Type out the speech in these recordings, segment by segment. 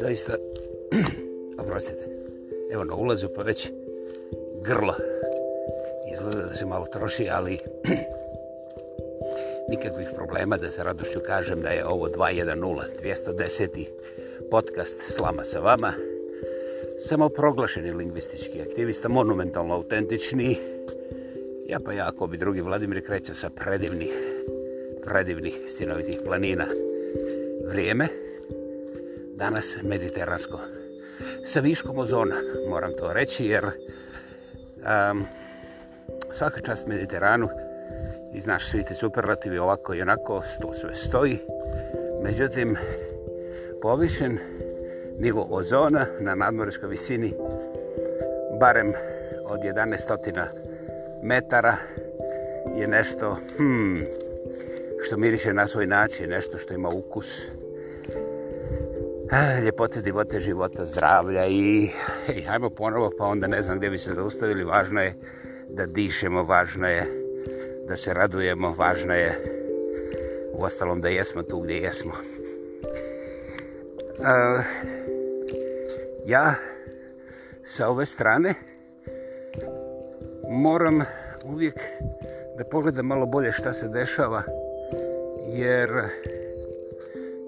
Doista, oprostite, evo na ulazu pa već grlo izgleda da se malo troši, ali nikakvih problema da sa radošću kažem da je ovo 210 210. podcast Slama sa vama. Samo proglašeni lingvistički aktivista, monumentalno autentični, Ja pa jako bi drugi Vladimir kreće sa predivnih, predivnih stinovitih planina. Vrijeme, danas mediteransko. Sa viškom ozona, moram to reći, jer um, svaka čast Mediteranu i znaš svi te superlativi ovako i onako, to sve stoji. Međutim, povišen nivo ozona na nadmoreškoj visini barem od 1100 metara je nešto hmm, što miriše na svoj način, nešto što ima ukus ljepote, divote, života, zdravlja i, i hajmo ponovo pa onda ne znam gdje bi se zaustavili. Važno je da dišemo, važno je da se radujemo, važno je u ostalom da jesmo tu gdje jesmo. Uh, ja sa ove strane moram uvijek da pogledam malo bolje šta se dešava, jer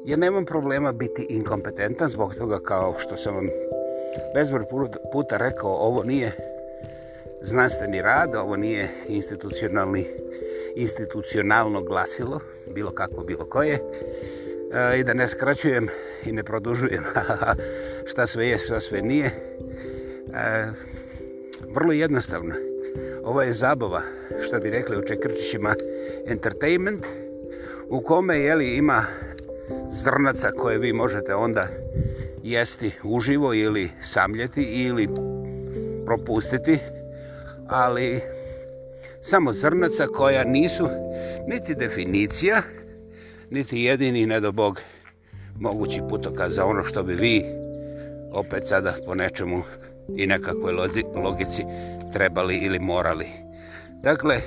ja nemam problema biti inkompetentan zbog toga kao što sam vam bezbroj puta rekao, ovo nije znanstveni rad, ovo nije institucionalni institucionalno glasilo, bilo kako, bilo koje, e, i da ne skraćujem i ne produžujem šta sve je, šta sve nije. E, vrlo jednostavno je ovo je zabava, što bi rekli u Čekrčićima, entertainment, u kome jeli, ima zrnaca koje vi možete onda jesti uživo ili samljeti ili propustiti, ali samo zrnaca koja nisu niti definicija, niti jedini, ne do Bog, mogući putoka za ono što bi vi opet sada po nečemu i nekakvoj logici trebali ili morali. Dakle,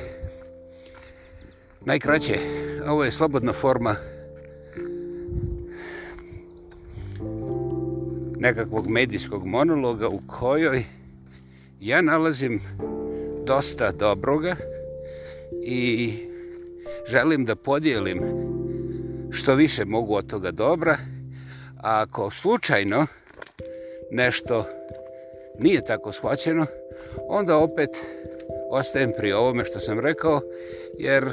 najkraće, ovo je slobodna forma nekakvog medijskog monologa u kojoj ja nalazim dosta dobroga i želim da podijelim što više mogu od toga dobra, a ako slučajno nešto nije tako shvaćeno, onda opet ostajem pri ovome što sam rekao, jer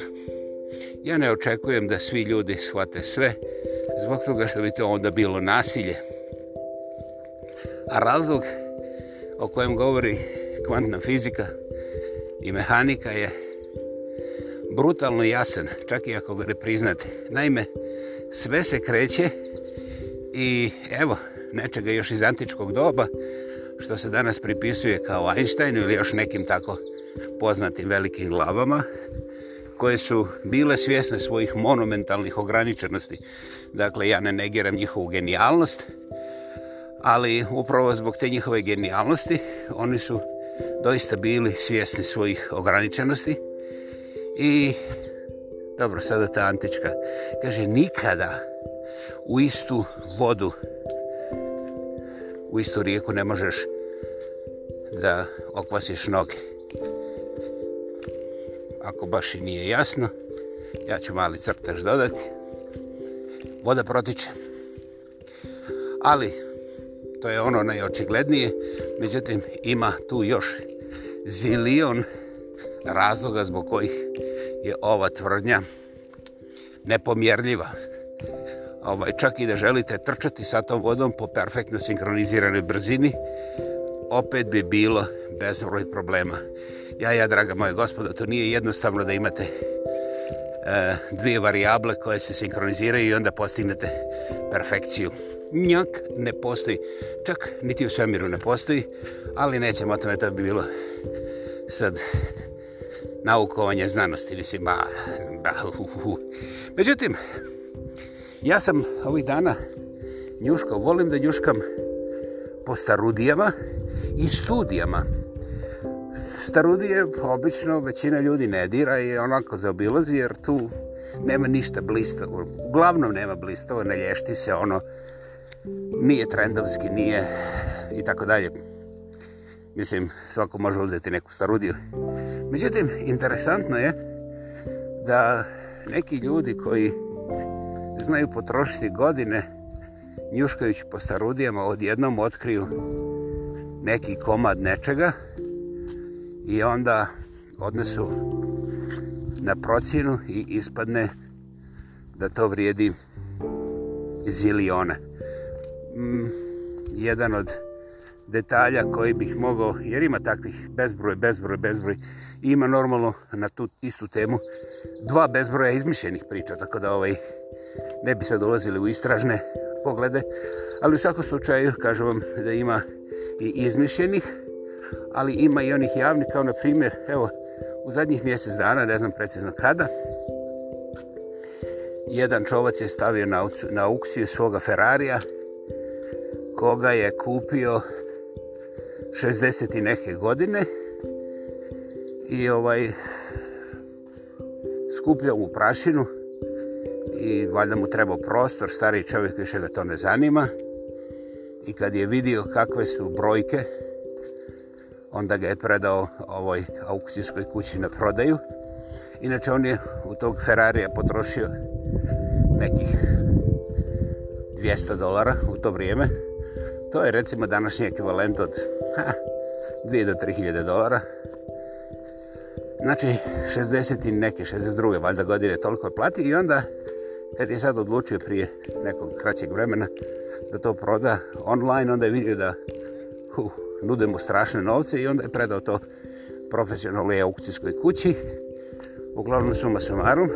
ja ne očekujem da svi ljudi shvate sve, zbog toga što bi to onda bilo nasilje. A razlog o kojem govori kvantna fizika i mehanika je brutalno jasan, čak i ako ga ne priznate. Naime, sve se kreće i evo, nečega još iz antičkog doba, što se danas pripisuje kao Einsteinu ili još nekim tako poznatim velikim glavama, koje su bile svjesne svojih monumentalnih ograničenosti. Dakle, ja ne negiram njihovu genijalnost, ali upravo zbog te njihove genijalnosti oni su doista bili svjesni svojih ograničenosti i dobro, sada ta antička kaže nikada u istu vodu u istu rijeku ne možeš da okvasiš noge. Ako baš i nije jasno, ja ću mali crtež dodati. Voda protiče. Ali, to je ono najočiglednije. Međutim, ima tu još zilion razloga zbog kojih je ova tvrdnja nepomjerljiva ovaj, čak i da želite trčati sa tom vodom po perfektno sinkroniziranoj brzini, opet bi bilo bezbroj problema. Ja, ja, draga moja gospoda, to nije jednostavno da imate e, dvije variable koje se sinkroniziraju i onda postignete perfekciju. Njak ne postoji. Čak niti u svemiru ne postoji, ali nećemo o tome, to bi bilo sad naukovanje znanosti, mislim, ba, ba, hu, hu. Međutim, Ja sam ovih dana njuškao, volim da njuškam po starudijama i studijama. Starudije obično većina ljudi ne dira i onako zaobilazi jer tu nema ništa blistavo. Uglavnom nema blistavo, ne lješti se ono, nije trendovski, nije i tako dalje. Mislim, svako može uzeti neku starudiju. Međutim, interesantno je da neki ljudi koji znaju potrošiti godine njuškajući po starudijama odjednom otkriju neki komad nečega i onda odnesu na procjenu i ispadne da to vrijedi zilijone. Mm, jedan od detalja koji bih mogao, jer ima takvih bezbroj, bezbroj, bezbroj, ima normalno na tu istu temu dva bezbroja izmišljenih priča, tako da ovaj, ne bi sad ulazili u istražne poglede, ali u svakom slučaju kažem vam da ima i izmišljenih, ali ima i onih javnih, kao na primjer, evo, u zadnjih mjesec dana, ne znam precizno kada, jedan čovac je stavio na, na auksiju svoga Ferrarija, koga je kupio 60. i neke godine i ovaj skupljao mu prašinu i valjda mu trebao prostor, stari čovjek više ga to ne zanima. I kad je vidio kakve su brojke, onda ga je predao ovoj aukcijskoj kući na prodaju. Inače, on je u tog Ferrarija potrošio nekih 200 dolara u to vrijeme. To je recimo današnji ekvivalent od ha, 2 do 3000 dolara. Znači, 60 i neke, 62. valjda godine toliko je platio i onda Kad je sad odlučio prije nekog kraćeg vremena da to proda online, onda je vidio da uh, nude mu strašne novce i onda je predao to profesionalnoj aukcijskoj kući. Uglavnom suma sumarum,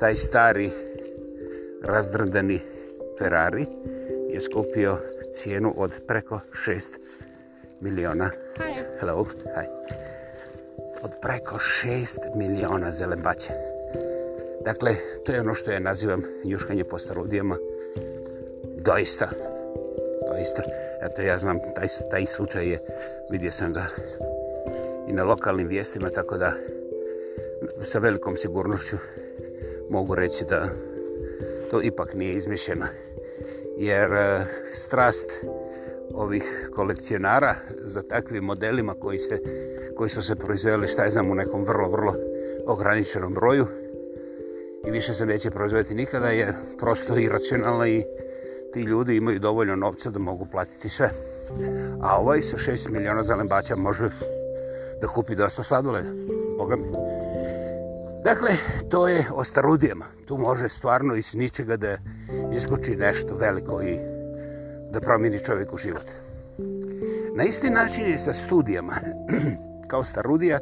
taj stari razdrdani Ferrari je skupio cijenu od preko 6 miliona. Hi. Hello, hi. Od preko 6 miliona zelenbaća. Hello. Dakle, to je ono što ja nazivam njuškanje po starudijama. Doista. Doista. Eto, ja znam, taj, taj slučaj je, vidio sam ga i na lokalnim vijestima, tako da sa velikom sigurnošću mogu reći da to ipak nije izmišljeno. Jer e, strast ovih kolekcionara za takvim modelima koji, se, koji su se proizveli, šta je znam, u nekom vrlo, vrlo ograničenom broju, i više se neće proizvoditi nikada je prosto iracionalno i ti ljudi imaju dovoljno novca da mogu platiti sve. A ovaj sa 6 miliona zelenbaća može da kupi dosta sladoleda. Boga mi. Dakle, to je o starudijama. Tu može stvarno iz ničega da iskoči nešto veliko i da promini čovjek u život. Na isti način je sa studijama. Kao starudija,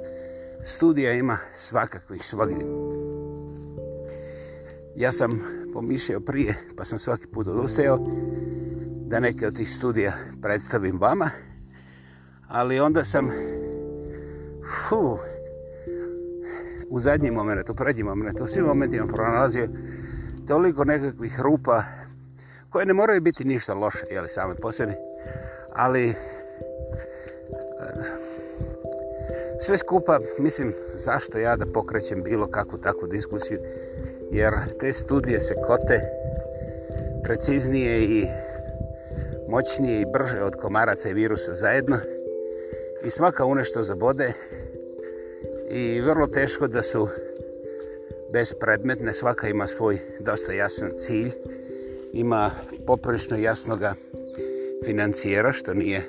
studija ima svakakvih svagdje ja sam pomišljao prije, pa sam svaki put odustajao da neke od tih studija predstavim vama. Ali onda sam hu, u zadnjim momentu, u prednjim momentu, u svim momentima pronalazio toliko nekakvih rupa koje ne moraju biti ništa loše, jel, same posebne, ali eh, sve skupa, mislim, zašto ja da pokrećem bilo kakvu takvu diskusiju, jer te studije se kote preciznije i moćnije i brže od komaraca i virusa zajedno i svaka unešto zabode i vrlo teško da su bespredmetne, svaka ima svoj dosta jasan cilj, ima poprilično jasnoga financijera što nije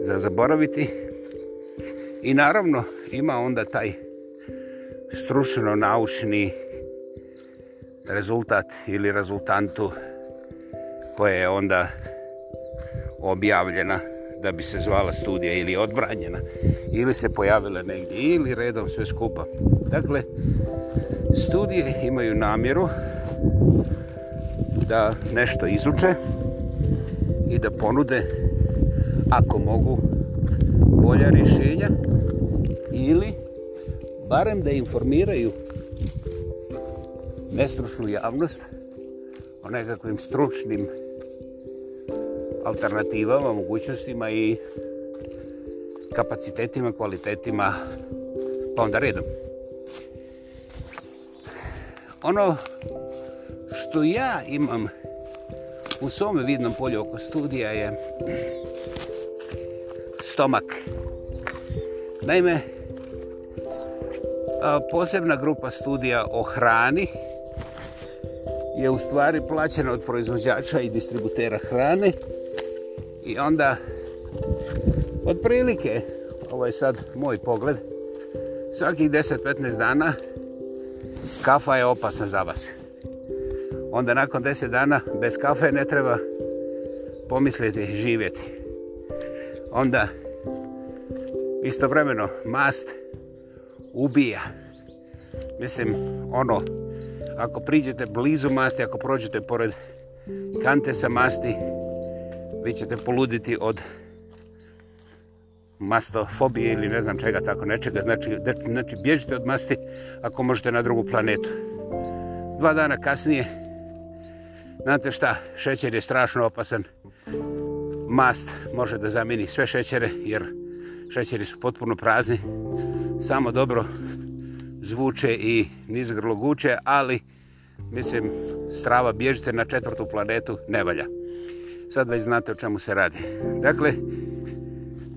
za zaboraviti i naravno ima onda taj stručno-naučni financijer rezultat ili rezultantu koja je onda objavljena da bi se zvala studija ili odbranjena ili se pojavila negdje ili redom sve skupa. Dakle, studije imaju namjeru da nešto izuče i da ponude ako mogu bolja rješenja ili barem da informiraju nestručnu javnost o nekakvim stručnim alternativama, mogućnostima i kapacitetima, kvalitetima, pa onda redom. Ono što ja imam u svom vidnom polju oko studija je stomak. Naime, posebna grupa studija o hrani, je u stvari plaćena od proizvođača i distributera hrane i onda od prilike ovo je sad moj pogled svakih 10-15 dana kafa je opasna za vas onda nakon 10 dana bez kafe ne treba pomisliti živjeti onda istovremeno mast ubija mislim ono ako priđete blizu masti, ako prođete pored kante sa masti, vi ćete poluditi od mastofobije ili ne znam čega tako nečega. Znači, znači bježite od masti ako možete na drugu planetu. Dva dana kasnije, znate šta, šećer je strašno opasan. Mast može da zamini sve šećere jer šećeri su potpuno prazni. Samo dobro zvuče i nizgrlo guče, ali mislim, strava, bježite na četvrtu planetu, ne valja. Sad već znate o čemu se radi. Dakle,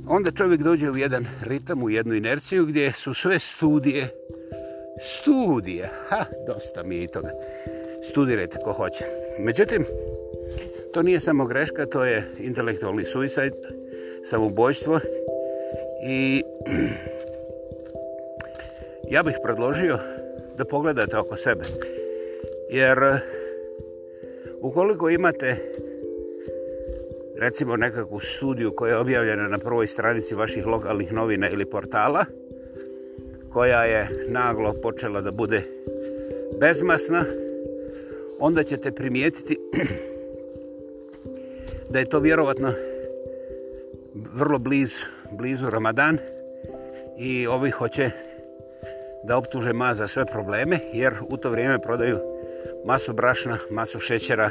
onda čovjek dođe u jedan ritam, u jednu inerciju gdje su sve studije, studije, ha, dosta mi je i toga, studirajte ko hoće. Međutim, to nije samo greška, to je intelektualni suicide, samobojstvo i ja bih predložio da pogledate oko sebe. Jer eh, ukoliko imate recimo nekakvu studiju koja je objavljena na prvoj stranici vaših lokalnih novina ili portala, koja je naglo počela da bude bezmasna, onda ćete primijetiti da je to vjerovatno vrlo blizu, blizu Ramadan i ovi hoće da optuže ma za sve probleme, jer u to vrijeme prodaju masu brašna, masu šećera,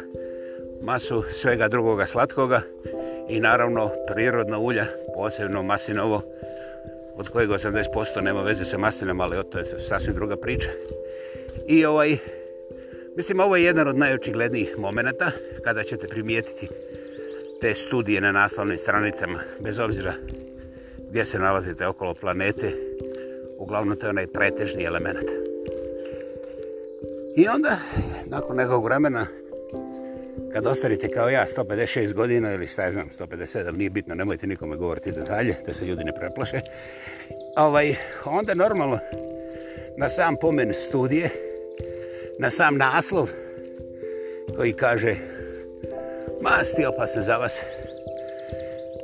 masu svega drugoga slatkoga i naravno prirodna ulja, posebno masinovo, od kojeg 80% nema veze sa maslinama, ali to je sasvim druga priča. I ovaj, mislim, ovo je jedan od najočiglednijih momenta kada ćete primijetiti te studije na naslovnim stranicama, bez obzira gdje se nalazite okolo planete, uglavnom to je onaj pretežni element. I onda, nakon nekog vremena, kad ostarite kao ja 156 godina ili šta je znam, 157, nije bitno, nemojte nikome govoriti detalje, da se ljudi ne preplaše, ovaj, onda normalno na sam pomen studije, na sam naslov koji kaže masti opasne za vas,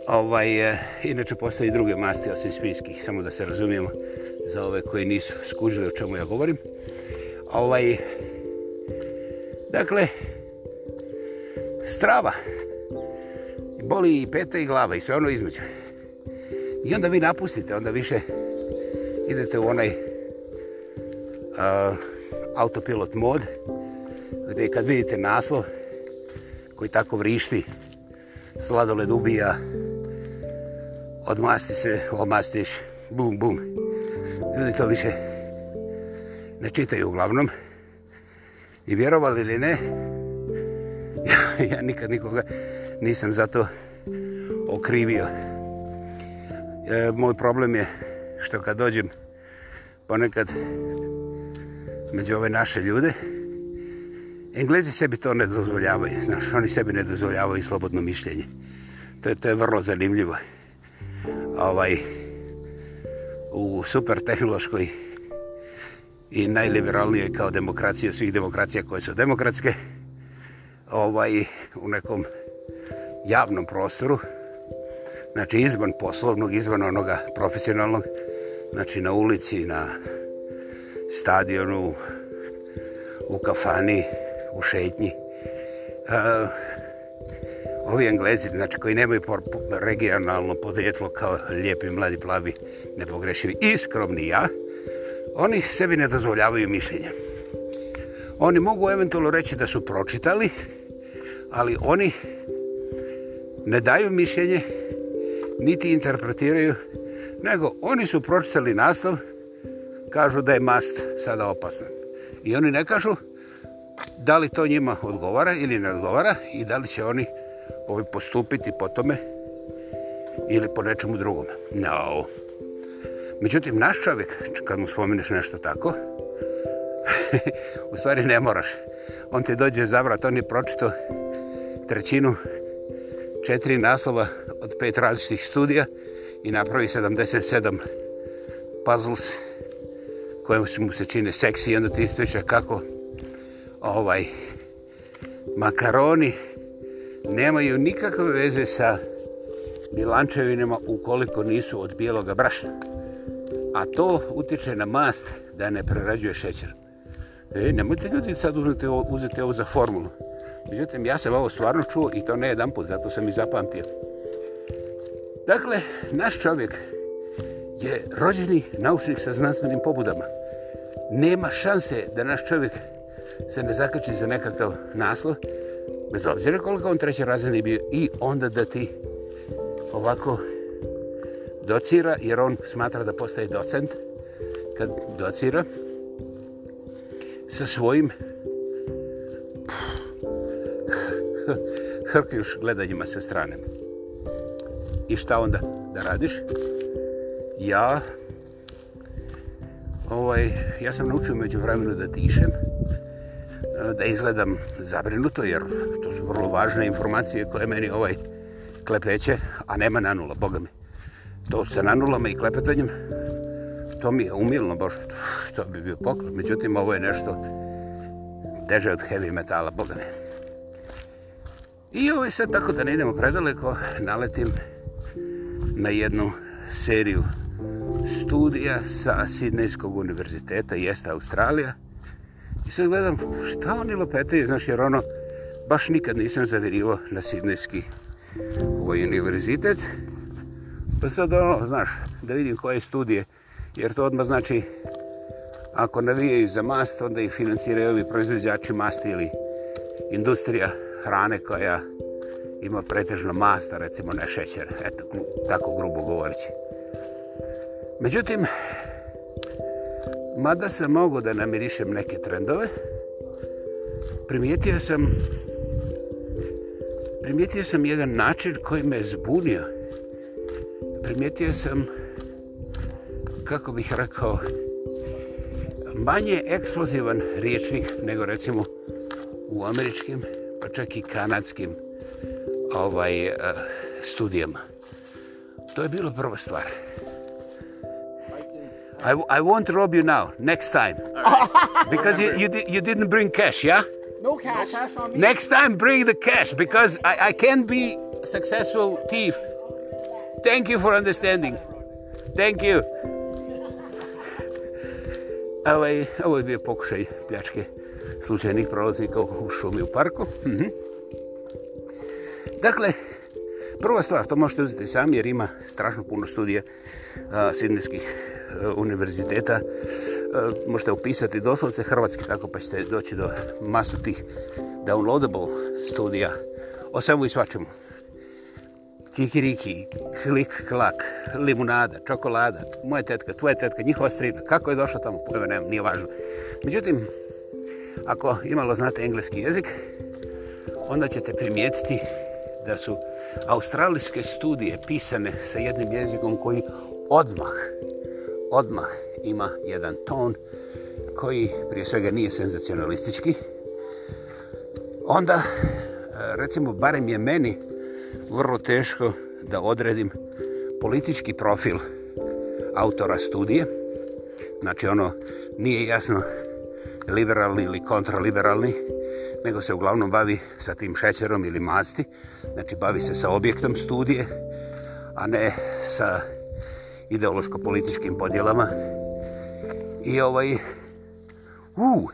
ovaj, eh, inače postoji druge masti osim smijskih, samo da se razumijemo, za ove koji nisu skužili o čemu ja govorim. Ovaj, dakle, strava. Boli i peta i glava i sve ono između. I onda vi napustite, onda više idete u onaj uh, autopilot mod, gdje kad vidite naslov koji tako vrišti, sladoled ubija, odmasti se, omastiš, bum, bum. Bum. Ljudi to više ne čitaju uglavnom. I vjerovali ili ne, ja, ja nikad nikoga nisam zato okrivio. E, moj problem je što kad dođem ponekad među ove naše ljude, Englezi sebi to ne dozvoljavaju, znaš, oni sebi ne dozvoljavaju slobodno mišljenje. To je, to je vrlo zanimljivo. Ovaj, u super tehnološkoj i najliberalnijoj kao demokracije svih demokracija koje su demokratske ovaj u nekom javnom prostoru znači izvan poslovnog izvan onoga profesionalnog znači na ulici na stadionu u kafani u šetnji e, ovi Englezi, znači koji nemaju por, po, regionalno podrijetlo kao lijepi, mladi, plavi, nepogrešivi i skromni ja, oni sebi ne dozvoljavaju mišljenje. Oni mogu eventualno reći da su pročitali, ali oni ne daju mišljenje, niti interpretiraju, nego oni su pročitali naslov, kažu da je mast sada opasan. I oni ne kažu da li to njima odgovara ili ne odgovara i da li će oni ovaj, postupiti po tome ili po nečemu drugome. No. Međutim, naš čovjek, kad mu spomeniš nešto tako, u stvari ne moraš. On ti dođe za vrat, on je pročito trećinu, četiri naslova od pet različitih studija i napravi 77 puzzles koje mu se čine seksi i onda ti ispriča kako ovaj makaroni nemaju nikakve veze sa bilančevinama ukoliko nisu od bijelog brašna. A to utiče na mast da ne prerađuje šećer. E, nemojte ljudi sad uzeti, uzeti ovo za formulu. Međutim, ja sam ovo stvarno čuo i to ne jedan put, zato sam i zapamtio. Dakle, naš čovjek je rođeni naučnik sa znanstvenim pobudama. Nema šanse da naš čovjek se ne zakači za nekakav naslov, bez obzira koliko on treći razredni bio i onda da ti ovako docira jer on smatra da postaje docent kad docira sa svojim hrkljuš gledanjima sa strane. I šta onda da radiš? Ja ovaj, ja sam naučio među vremenu da dišem, da izgledam zabrinuto, jer to su vrlo važne informacije koje meni ovaj klepeće, a nema nanula, boga mi. To sa nanulama i klepetanjem, to mi je umilno, bož, to bi bio poklon. Međutim, ovo je nešto teže od heavy metala, boga mi. I ovo je sad tako da ne idemo predaleko, naletim na jednu seriju studija sa Sidnejskog univerziteta, jeste Australija, sad gledam šta oni lopetaju, znaš, jer ono, baš nikad nisam zavirio na Sidneski ovaj univerzitet. Pa sad ono, znaš, da vidim koje studije, jer to odmah znači, ako navijaju za mast, onda ih financiraju ovi proizvođači masti ili industrija hrane koja ima pretežno masta, recimo ne šećer, eto, tako grubo govorići. Međutim, mada sam mogo da namirišem neke trendove, primijetio sam primijetio sam jedan način koji me zbunio. Primijetio sam kako bih rekao manje eksplozivan riječnik nego recimo u američkim pa čak i kanadskim ovaj, uh, studijama. To je bilo prva stvar. Prva stvar. I, I won't rob you now, next time. Right. Because you, you, di you didn't bring cash, yeah? No cash. No cash on me. Next time, bring the cash because I, I can't be successful thief. Thank you for understanding. Thank you. Ovo ovaj, je, ovo je bio pokušaj pljačke slučajnih prolaznika u šumi u parku. Mm -hmm. Dakle, prva stvar, to možete uzeti sami jer ima strašno puno studija uh, sidneskih Eh, univerziteta. Eh, možete upisati doslovce hrvatski, tako pa ćete doći do masu tih downloadable studija. O svemu i svačemu. Kikiriki, klik, klak, limunada, čokolada, moja tetka, tvoja tetka, njihova strina, kako je došla tamo, pojme nema, nije važno. Međutim, ako imalo znate engleski jezik, onda ćete primijetiti da su australijske studije pisane sa jednim jezikom koji odmah odmah ima jedan ton koji prije svega nije senzacionalistički. Onda, recimo, barem je meni vrlo teško da odredim politički profil autora studije. Znači, ono, nije jasno liberalni ili kontraliberalni, nego se uglavnom bavi sa tim šećerom ili masti. Znači, bavi se sa objektom studije, a ne sa ideološko-političkim podjelama. I ovaj... U, uh,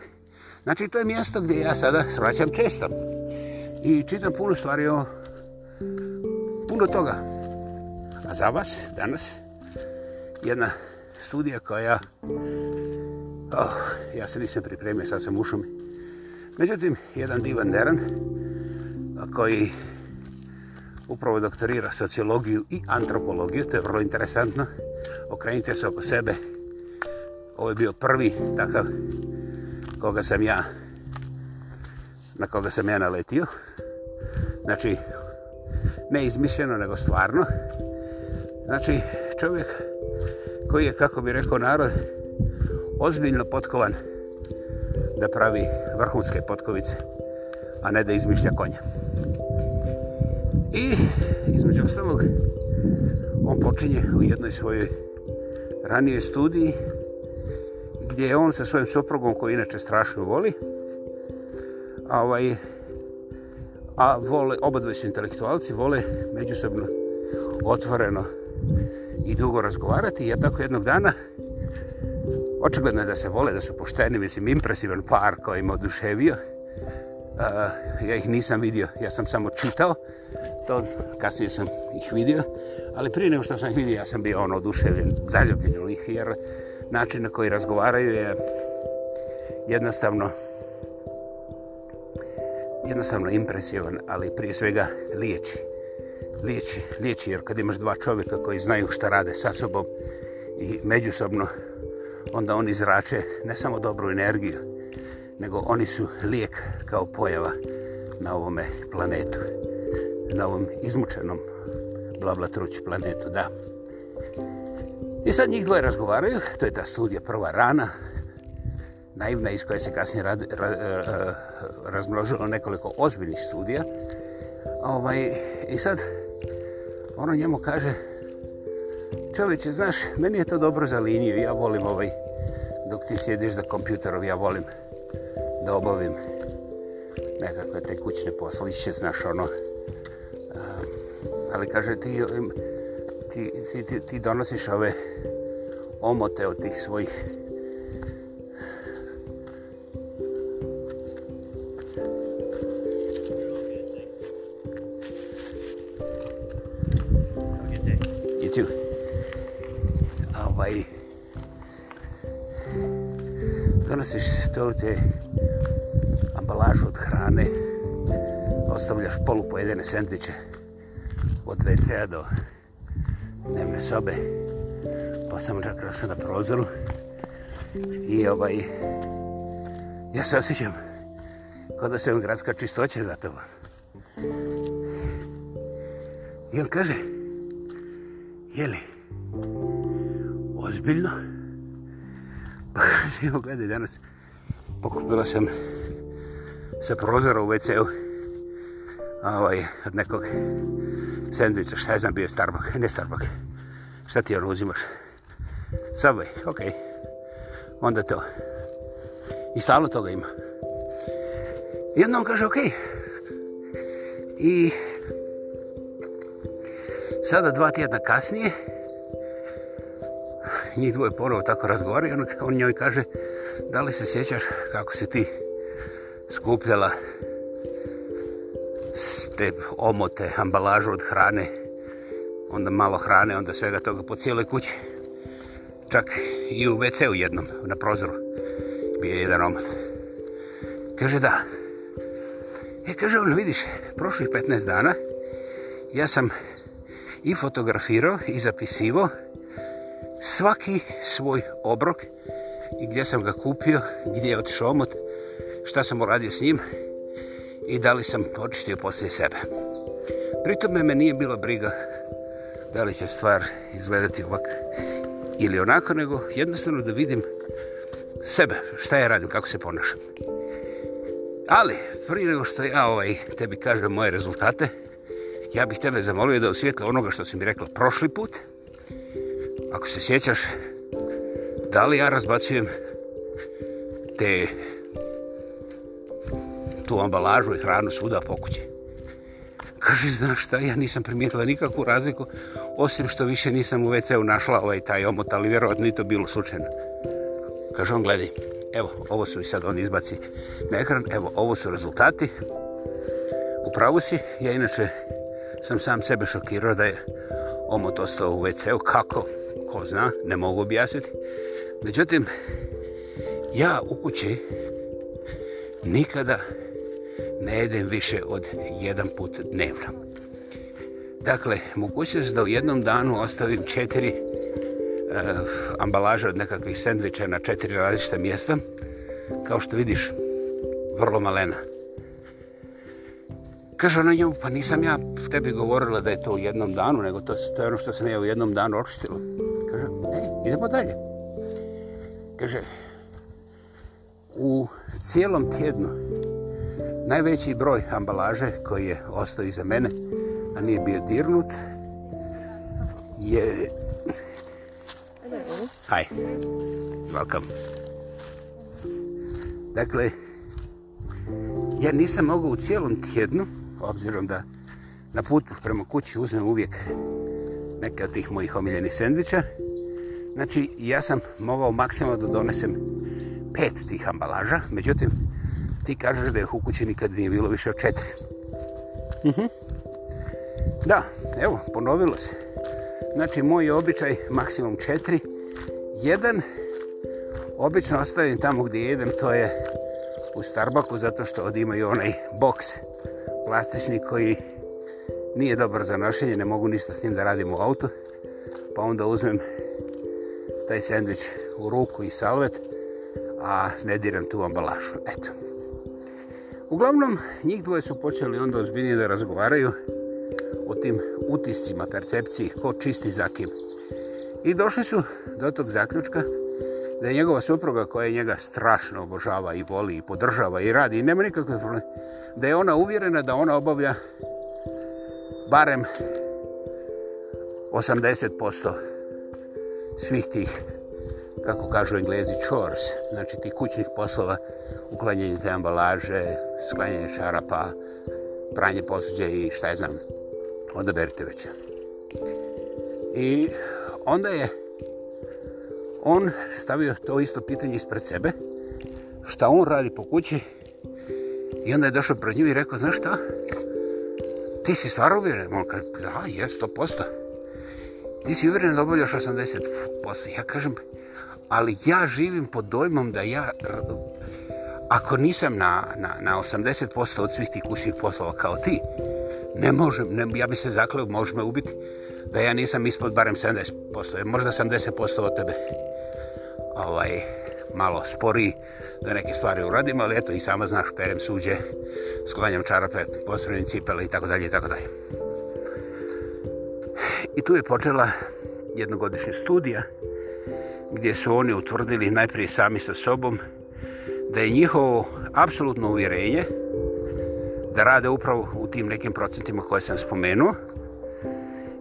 znači to je mjesto gdje ja sada svraćam često. I čitam puno stvari o... Puno toga. A za vas, danas, jedna studija koja... Oh, ja se nisam pripremio, sad sam ušao mi. Međutim, jedan divan deran koji upravo doktorira sociologiju i antropologiju, to je vrlo interesantno. Okrenite se oko sebe. Ovo je bio prvi takav koga sam ja na koga sam ja naletio. Znači, ne izmišljeno, nego stvarno. Znači, čovjek koji je, kako bi rekao narod, ozbiljno potkovan da pravi vrhunske potkovice, a ne da izmišlja konja. I između ostalog, on počinje u jednoj svojoj ranijoj studiji gdje je on sa svojim soprogom koji inače strašno voli, a, ovaj, a vole, oba dvoje su intelektualci, vole međusobno otvoreno i dugo razgovarati. I ja tako jednog dana, očigledno je da se vole, da su pošteni, mislim, impresivan par koji im oduševio. A, ja ih nisam vidio, ja sam samo čitao to kasnije sam ih vidio, ali prije nego što sam ih vidio, ja sam bio ono oduševljen, zaljubljen u njih, jer način na koji razgovaraju je jednostavno jednostavno impresivan, ali prije svega liječi. Liječi, liječi, jer kad imaš dva čovjeka koji znaju šta rade sa sobom i međusobno, onda oni zrače ne samo dobru energiju, nego oni su lijek kao pojava na ovome planetu na ovom izmučenom blablatruću planetu, da. I sad njih dvoje razgovaraju, to je ta studija prva rana, naivna iz koje se kasnije rad, ra, ra, e, e, razmnožilo nekoliko ozbiljnih studija. Ovaj, I sad ono njemu kaže, čovječe, znaš, meni je to dobro za liniju, ja volim ovaj, dok ti sjediš za kompjuterom, ja volim da obavim nekakve te kućne poslice, znaš, ono, ali kaže ti, ti, ti, ti, ti donosiš ove omote od tih svojih ovaj, donosiš to te ambalažu od hrane, ostavljaš polu pojedene sendviče od WC-a do dnevne sobe. Pa sam čak rasa na prozoru. I ovaj... Ja se osjećam kao da se on gradska čistoća za to. I on kaže, jeli, ozbiljno? Pa kaže, evo gledaj danas, pokupila sam sa prozora u WC-u ovaj, od nekog sendviča, šta je znam, bio je Starbuck, ne Starbuck. Šta ti ono uzimaš? Subway, ok. Onda to. I stalno toga ima. I onda on kaže, ok. I sada dva tjedna kasnije, njih dvoje ponovo tako razgovaraju, on, on njoj kaže, da li se sjećaš kako si ti skupljala te omote, ambalažu od hrane, onda malo hrane, onda svega toga po cijeloj kući. Čak i u WC u jednom, na prozoru, bio je jedan omot. Kaže da. E, kaže ono, vidiš, prošli 15 dana, ja sam i fotografirao i zapisivo svaki svoj obrok i gdje sam ga kupio, gdje je otišao omot, šta sam uradio s njim, i da li sam očistio poslije sebe. Pri tome me nije bilo briga da li će stvar izgledati ovak ili onako, nego jednostavno da vidim sebe, šta je radim, kako se ponašam. Ali, prije nego što ja ovaj, tebi kažem moje rezultate, ja bih tebe zamolio da osvijetli onoga što si mi rekla prošli put. Ako se sjećaš, da li ja razbacujem te tu ambalažu i hranu svuda po kući. Kaže, znaš šta, ja nisam primijetila nikakvu razliku, osim što više nisam u WC-u našla ovaj taj omot, ali vjerovatno i to bilo slučajno. Kaže, on gledaj, evo, ovo su i sad on izbaci na ekran, evo, ovo su rezultati. U pravu si, ja inače sam sam sebe šokirao da je omot ostao u WC-u, kako, ko zna, ne mogu objasniti. Međutim, ja u kući nikada ne jedem više od jedan put dnevno. Dakle, mogućnost da u jednom danu ostavim četiri e, ambalaže od nekakvih sendviča na četiri različita mjesta, kao što vidiš, vrlo malena. Kaže ona njemu, pa nisam ja tebi govorila da je to u jednom danu, nego to, to je ono što sam ja u jednom danu očistila. Kaže, e, idemo dalje. Kaže, u cijelom tjednu Najveći broj ambalaže koji je ostao iza mene, a nije bio dirnut, je... Hi, welcome. Dakle, ja nisam mogao u cijelom tjednu, obzirom da na putu prema kući uzmem uvijek neke od tih mojih omiljenih sendviča, znači ja sam mogao maksimalno da donesem pet tih ambalaža, međutim, ti kažeš da je u kući nikad nije bilo više od četiri. Mhm. Da, evo, ponovilo se. Znači, moj običaj, maksimum četiri. Jedan, obično ostavim tamo gdje jedem, to je u Starbucku, zato što od imaju onaj boks plastični koji nije dobar za nošenje, ne mogu ništa s njim da radim u autu. Pa onda uzmem taj sandvič u ruku i salvet, a ne diram tu ambalašu. Eto, Uglavnom, njih dvoje su počeli onda ozbiljnije da razgovaraju o tim utiscima, percepciji, ko čisti za kim. I došli su do tog zaključka da je njegova supruga koja njega strašno obožava i voli i podržava i radi i nema nikakve probleme, da je ona uvjerena da ona obavlja barem 80% svih tih kako kažu englezi, chores, znači ti kućnih poslova, uklanjanje te ambalaže, sklanjanje čarapa, pranje posuđe i šta je znam, odaberite već. I onda je on stavio to isto pitanje ispred sebe, šta on radi po kući, i onda je došao pred njim i rekao, znaš šta, ti si stvar uvjeren, on kaže, da, je, 100%. Ti si uvjeren da obavljaš 80%. Ja kažem, ali ja živim pod dojmom da ja ako nisam na, na, na 80% od svih tih kusih poslova kao ti ne možem, ne, ja bi se zakleo možeš me ubiti da ja nisam ispod barem 70% možda 70% od tebe ovaj, malo spori da neke stvari uradim, ali eto i sama znaš perem suđe, sklanjam čarape postavljam cipele i tako dalje i tako dalje i tu je počela jednogodišnja studija gdje su oni utvrdili najprije sami sa sobom da je njihovo apsolutno uvjerenje da rade upravo u tim nekim procentima koje sam spomenuo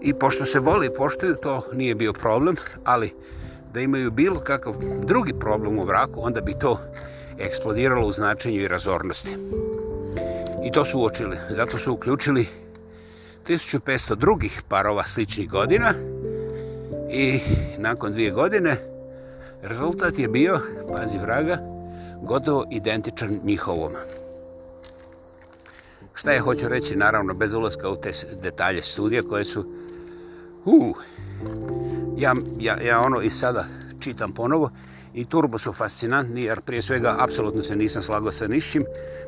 i pošto se voli i poštuju to nije bio problem ali da imaju bilo kakav drugi problem u vraku onda bi to eksplodiralo u značenju i razornosti i to su uočili zato su uključili 1500 drugih parova sličnih godina i nakon dvije godine Rezultat je bio, pazi vraga, gotovo identičan njihovom. Šta je hoću reći, naravno, bez ulaska u te detalje studija koje su... Uh, ja, ja, ja ono i sada čitam ponovo i turbo su fascinantni jer prije svega apsolutno se nisam slagao sa nišćim.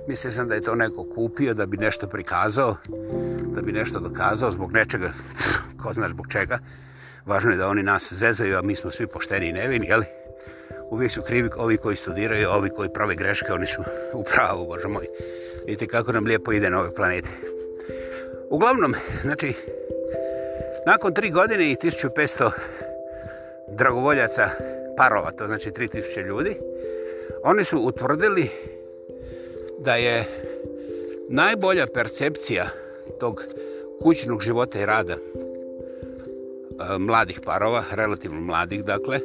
Mislio sam da je to neko kupio da bi nešto prikazao, da bi nešto dokazao zbog nečega, ko zna zbog čega važno je da oni nas zezaju, a mi smo svi pošteni i nevini, jeli? Uvijek su krivi ovi koji studiraju, ovi koji prave greške, oni su u pravu, bože moj. Vidite kako nam lijepo ide na ove planete. Uglavnom, znači, nakon tri godine i 1500 dragovoljaca parova, to znači 3000 ljudi, oni su utvrdili da je najbolja percepcija tog kućnog života i rada E, mladih parova, relativno mladih dakle,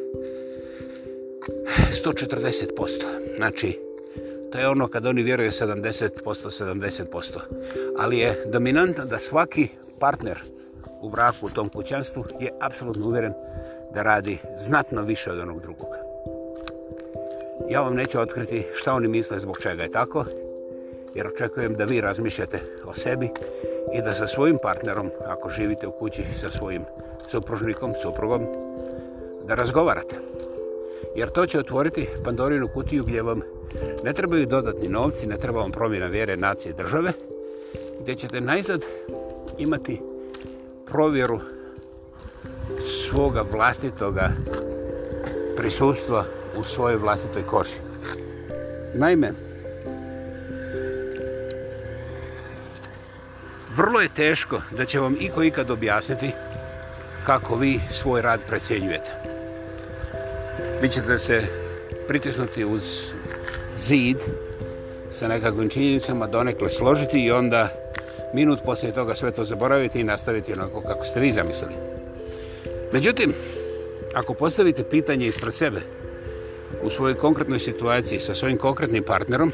140%. Znači, to je ono kada oni vjeruju 70%, 70%. Ali je dominantno da svaki partner u braku u tom kućanstvu je apsolutno uvjeren da radi znatno više od onog drugog. Ja vam neću otkriti šta oni misle zbog čega je tako, jer očekujem da vi razmišljate o sebi i da sa svojim partnerom, ako živite u kući sa svojim partnerom, supružnikom, suprugom, da razgovarate. Jer to će otvoriti Pandorinu kutiju gdje vam ne trebaju dodatni novci, ne treba vam promjena vjere nacije države, gdje ćete najzad imati provjeru svoga vlastitoga prisustva u svojoj vlastitoj koši. Naime, vrlo je teško da će vam iko ikad objasniti kako vi svoj rad precijenjujete. Vi ćete se pritisnuti uz zid sa nekakvim činjenicama, donekle složiti i onda minut poslije toga sve to zaboraviti i nastaviti onako kako ste vi zamislili. Međutim, ako postavite pitanje ispred sebe u svojoj konkretnoj situaciji sa svojim konkretnim partnerom,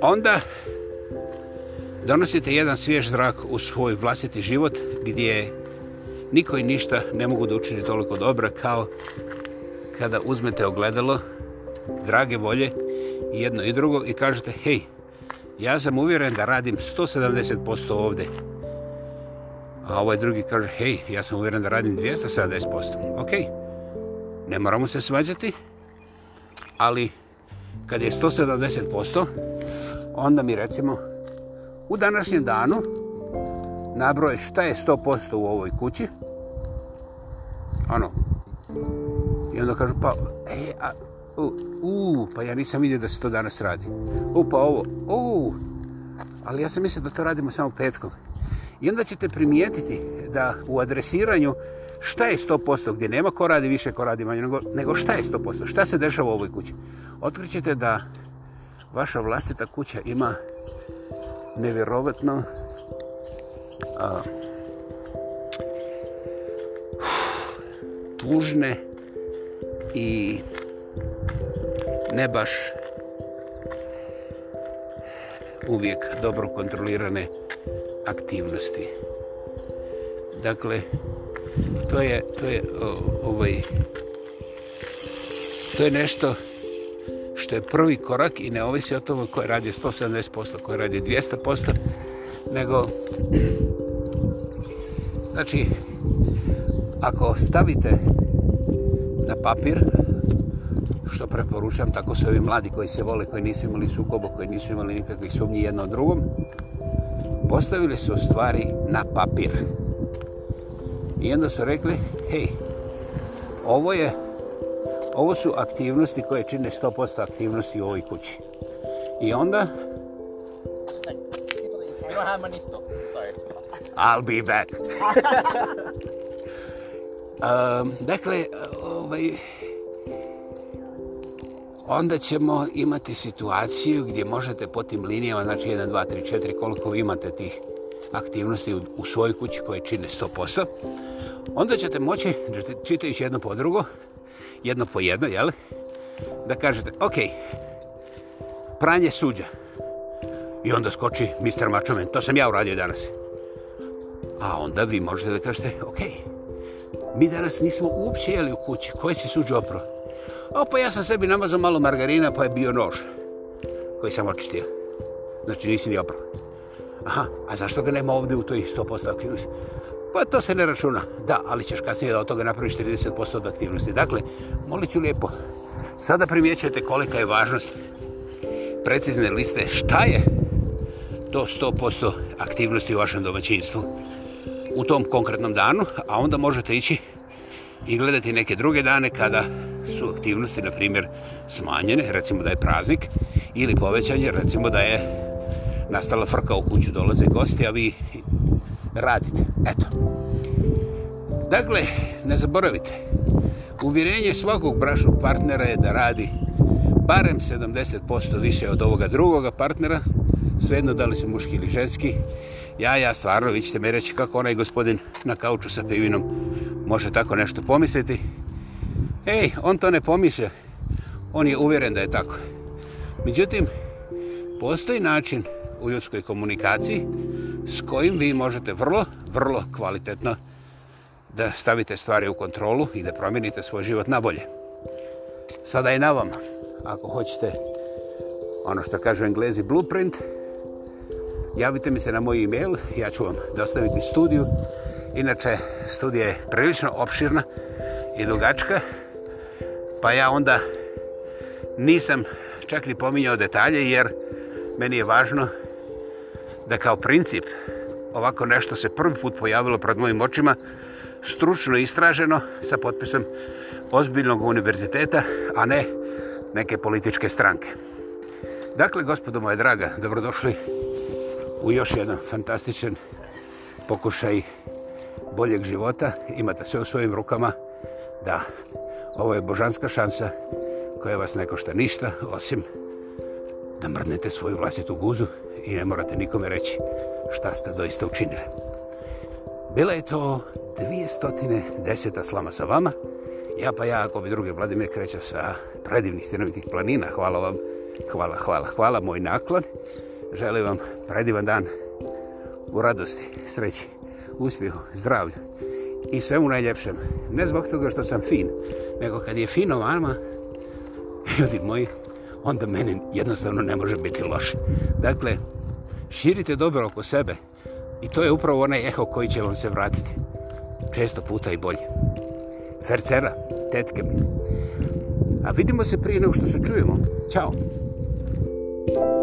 onda donosite jedan svjež zrak u svoj vlastiti život gdje niko i ništa ne mogu da učini toliko dobra kao kada uzmete ogledalo drage volje jedno i drugo i kažete hej, ja sam uvjeren da radim 170% ovde. A ovaj drugi kaže hej, ja sam uvjeren da radim 270%. Ok, ne moramo se svađati, ali kad je 170%, onda mi recimo u današnjem danu nabroje šta je 100% u ovoj kući. Ono. I onda kažu, pa, e, a, u, u, pa ja nisam vidio da se to danas radi. U, pa ovo, u, ali ja sam mislio da to radimo samo petkom. I onda ćete primijetiti da u adresiranju šta je 100%, gdje nema ko radi više, ko radi manje, nego, nego šta je 100%, šta se dešava u ovoj kući. Otkrićete da vaša vlastita kuća ima nevjerovatno a, tužne i ne baš uvijek dobro kontrolirane aktivnosti. Dakle, to je, to je, o, ovaj, to je nešto što je prvi korak i ne ovisi o tome koje radi 170%, koje radi 200%, nego Znači, ako stavite na papir, što preporučam, tako su ovi mladi koji se vole, koji nisu imali sukobo, koji nisu imali nikakvih sumnji jedno drugom, postavili su stvari na papir. I onda su rekli, hej, ovo je, ovo su aktivnosti koje čine 100% aktivnosti u ovoj kući. I onda... Sorry. I'll be back. um, dakle, ovaj, onda ćemo imati situaciju gdje možete po tim linijama, znači 1, 2, 3, 4, koliko imate tih aktivnosti u, u svojoj kući koje čine 100%, onda ćete moći, znači, čitajući jedno po drugo, jedno po jedno, jel? da kažete, ok, pranje suđa. I onda skoči Mr. Mačomen, to sam ja uradio danas. A onda vi možete da kažete, ok, mi danas nismo uopće jeli u kući, koje će suđe opro? O, pa ja sam sebi namazao malo margarina, pa je bio nož koji sam očistio. Znači nisi ni opro. Aha, a zašto ga nema ovdje u toj 100% aktivnosti? Pa to se ne računa. Da, ali ćeš kasnije da od toga napraviš 30% od aktivnosti. Dakle, molit ću lijepo. Sada primjećujete kolika je važnost precizne liste šta je to 100% aktivnosti u vašem domaćinstvu u tom konkretnom danu, a onda možete ići i gledati neke druge dane kada su aktivnosti, na primjer, smanjene, recimo da je praznik, ili povećanje, recimo da je nastala frka u kuću, dolaze gosti, a vi radite. Eto. Dakle, ne zaboravite, uvjerenje svakog brašnog partnera je da radi barem 70% više od ovoga drugoga partnera, svejedno da li su muški ili ženski, Ja, ja, stvarno, vi ćete me reći kako onaj gospodin na kauču sa pivinom može tako nešto pomisliti. Ej, on to ne pomisle. On je uvjeren da je tako. Međutim, postoji način u ljudskoj komunikaciji s kojim vi možete vrlo, vrlo kvalitetno da stavite stvari u kontrolu i da promijenite svoj život na bolje. Sada je na vam, ako hoćete ono što kažu englezi blueprint, javite mi se na moj e-mail, ja ću vam dostaviti studiju. Inače, studija je prilično opširna i dugačka, pa ja onda nisam čak ni pominjao detalje, jer meni je važno da kao princip ovako nešto se prvi put pojavilo pred mojim očima, stručno istraženo sa potpisom ozbiljnog univerziteta, a ne neke političke stranke. Dakle, gospodo moje draga, dobrodošli u još jedan fantastičan pokušaj boljeg života. Imate sve u svojim rukama da ovo je božanska šansa koja vas ne košta ništa osim da mrnete svoju vlastitu guzu i ne morate nikome reći šta ste doista učinili. Bila je to 210. slama sa vama. Ja pa ja, ako bi drugi vladime kreća sa predivnih stjenovitih planina, hvala vam, hvala, hvala, hvala, moj naklon želim vam predivan dan u radosti, sreći, uspjehu, zdravlju i svemu najljepšem. Ne zbog toga što sam fin, nego kad je fino vama, ljudi moji, onda meni jednostavno ne može biti loše. Dakle, širite dobro oko sebe i to je upravo onaj eho koji će vam se vratiti. Često puta i bolje. Fercera, tetke mi. A vidimo se prije nego što se čujemo. Ćao! Thank you.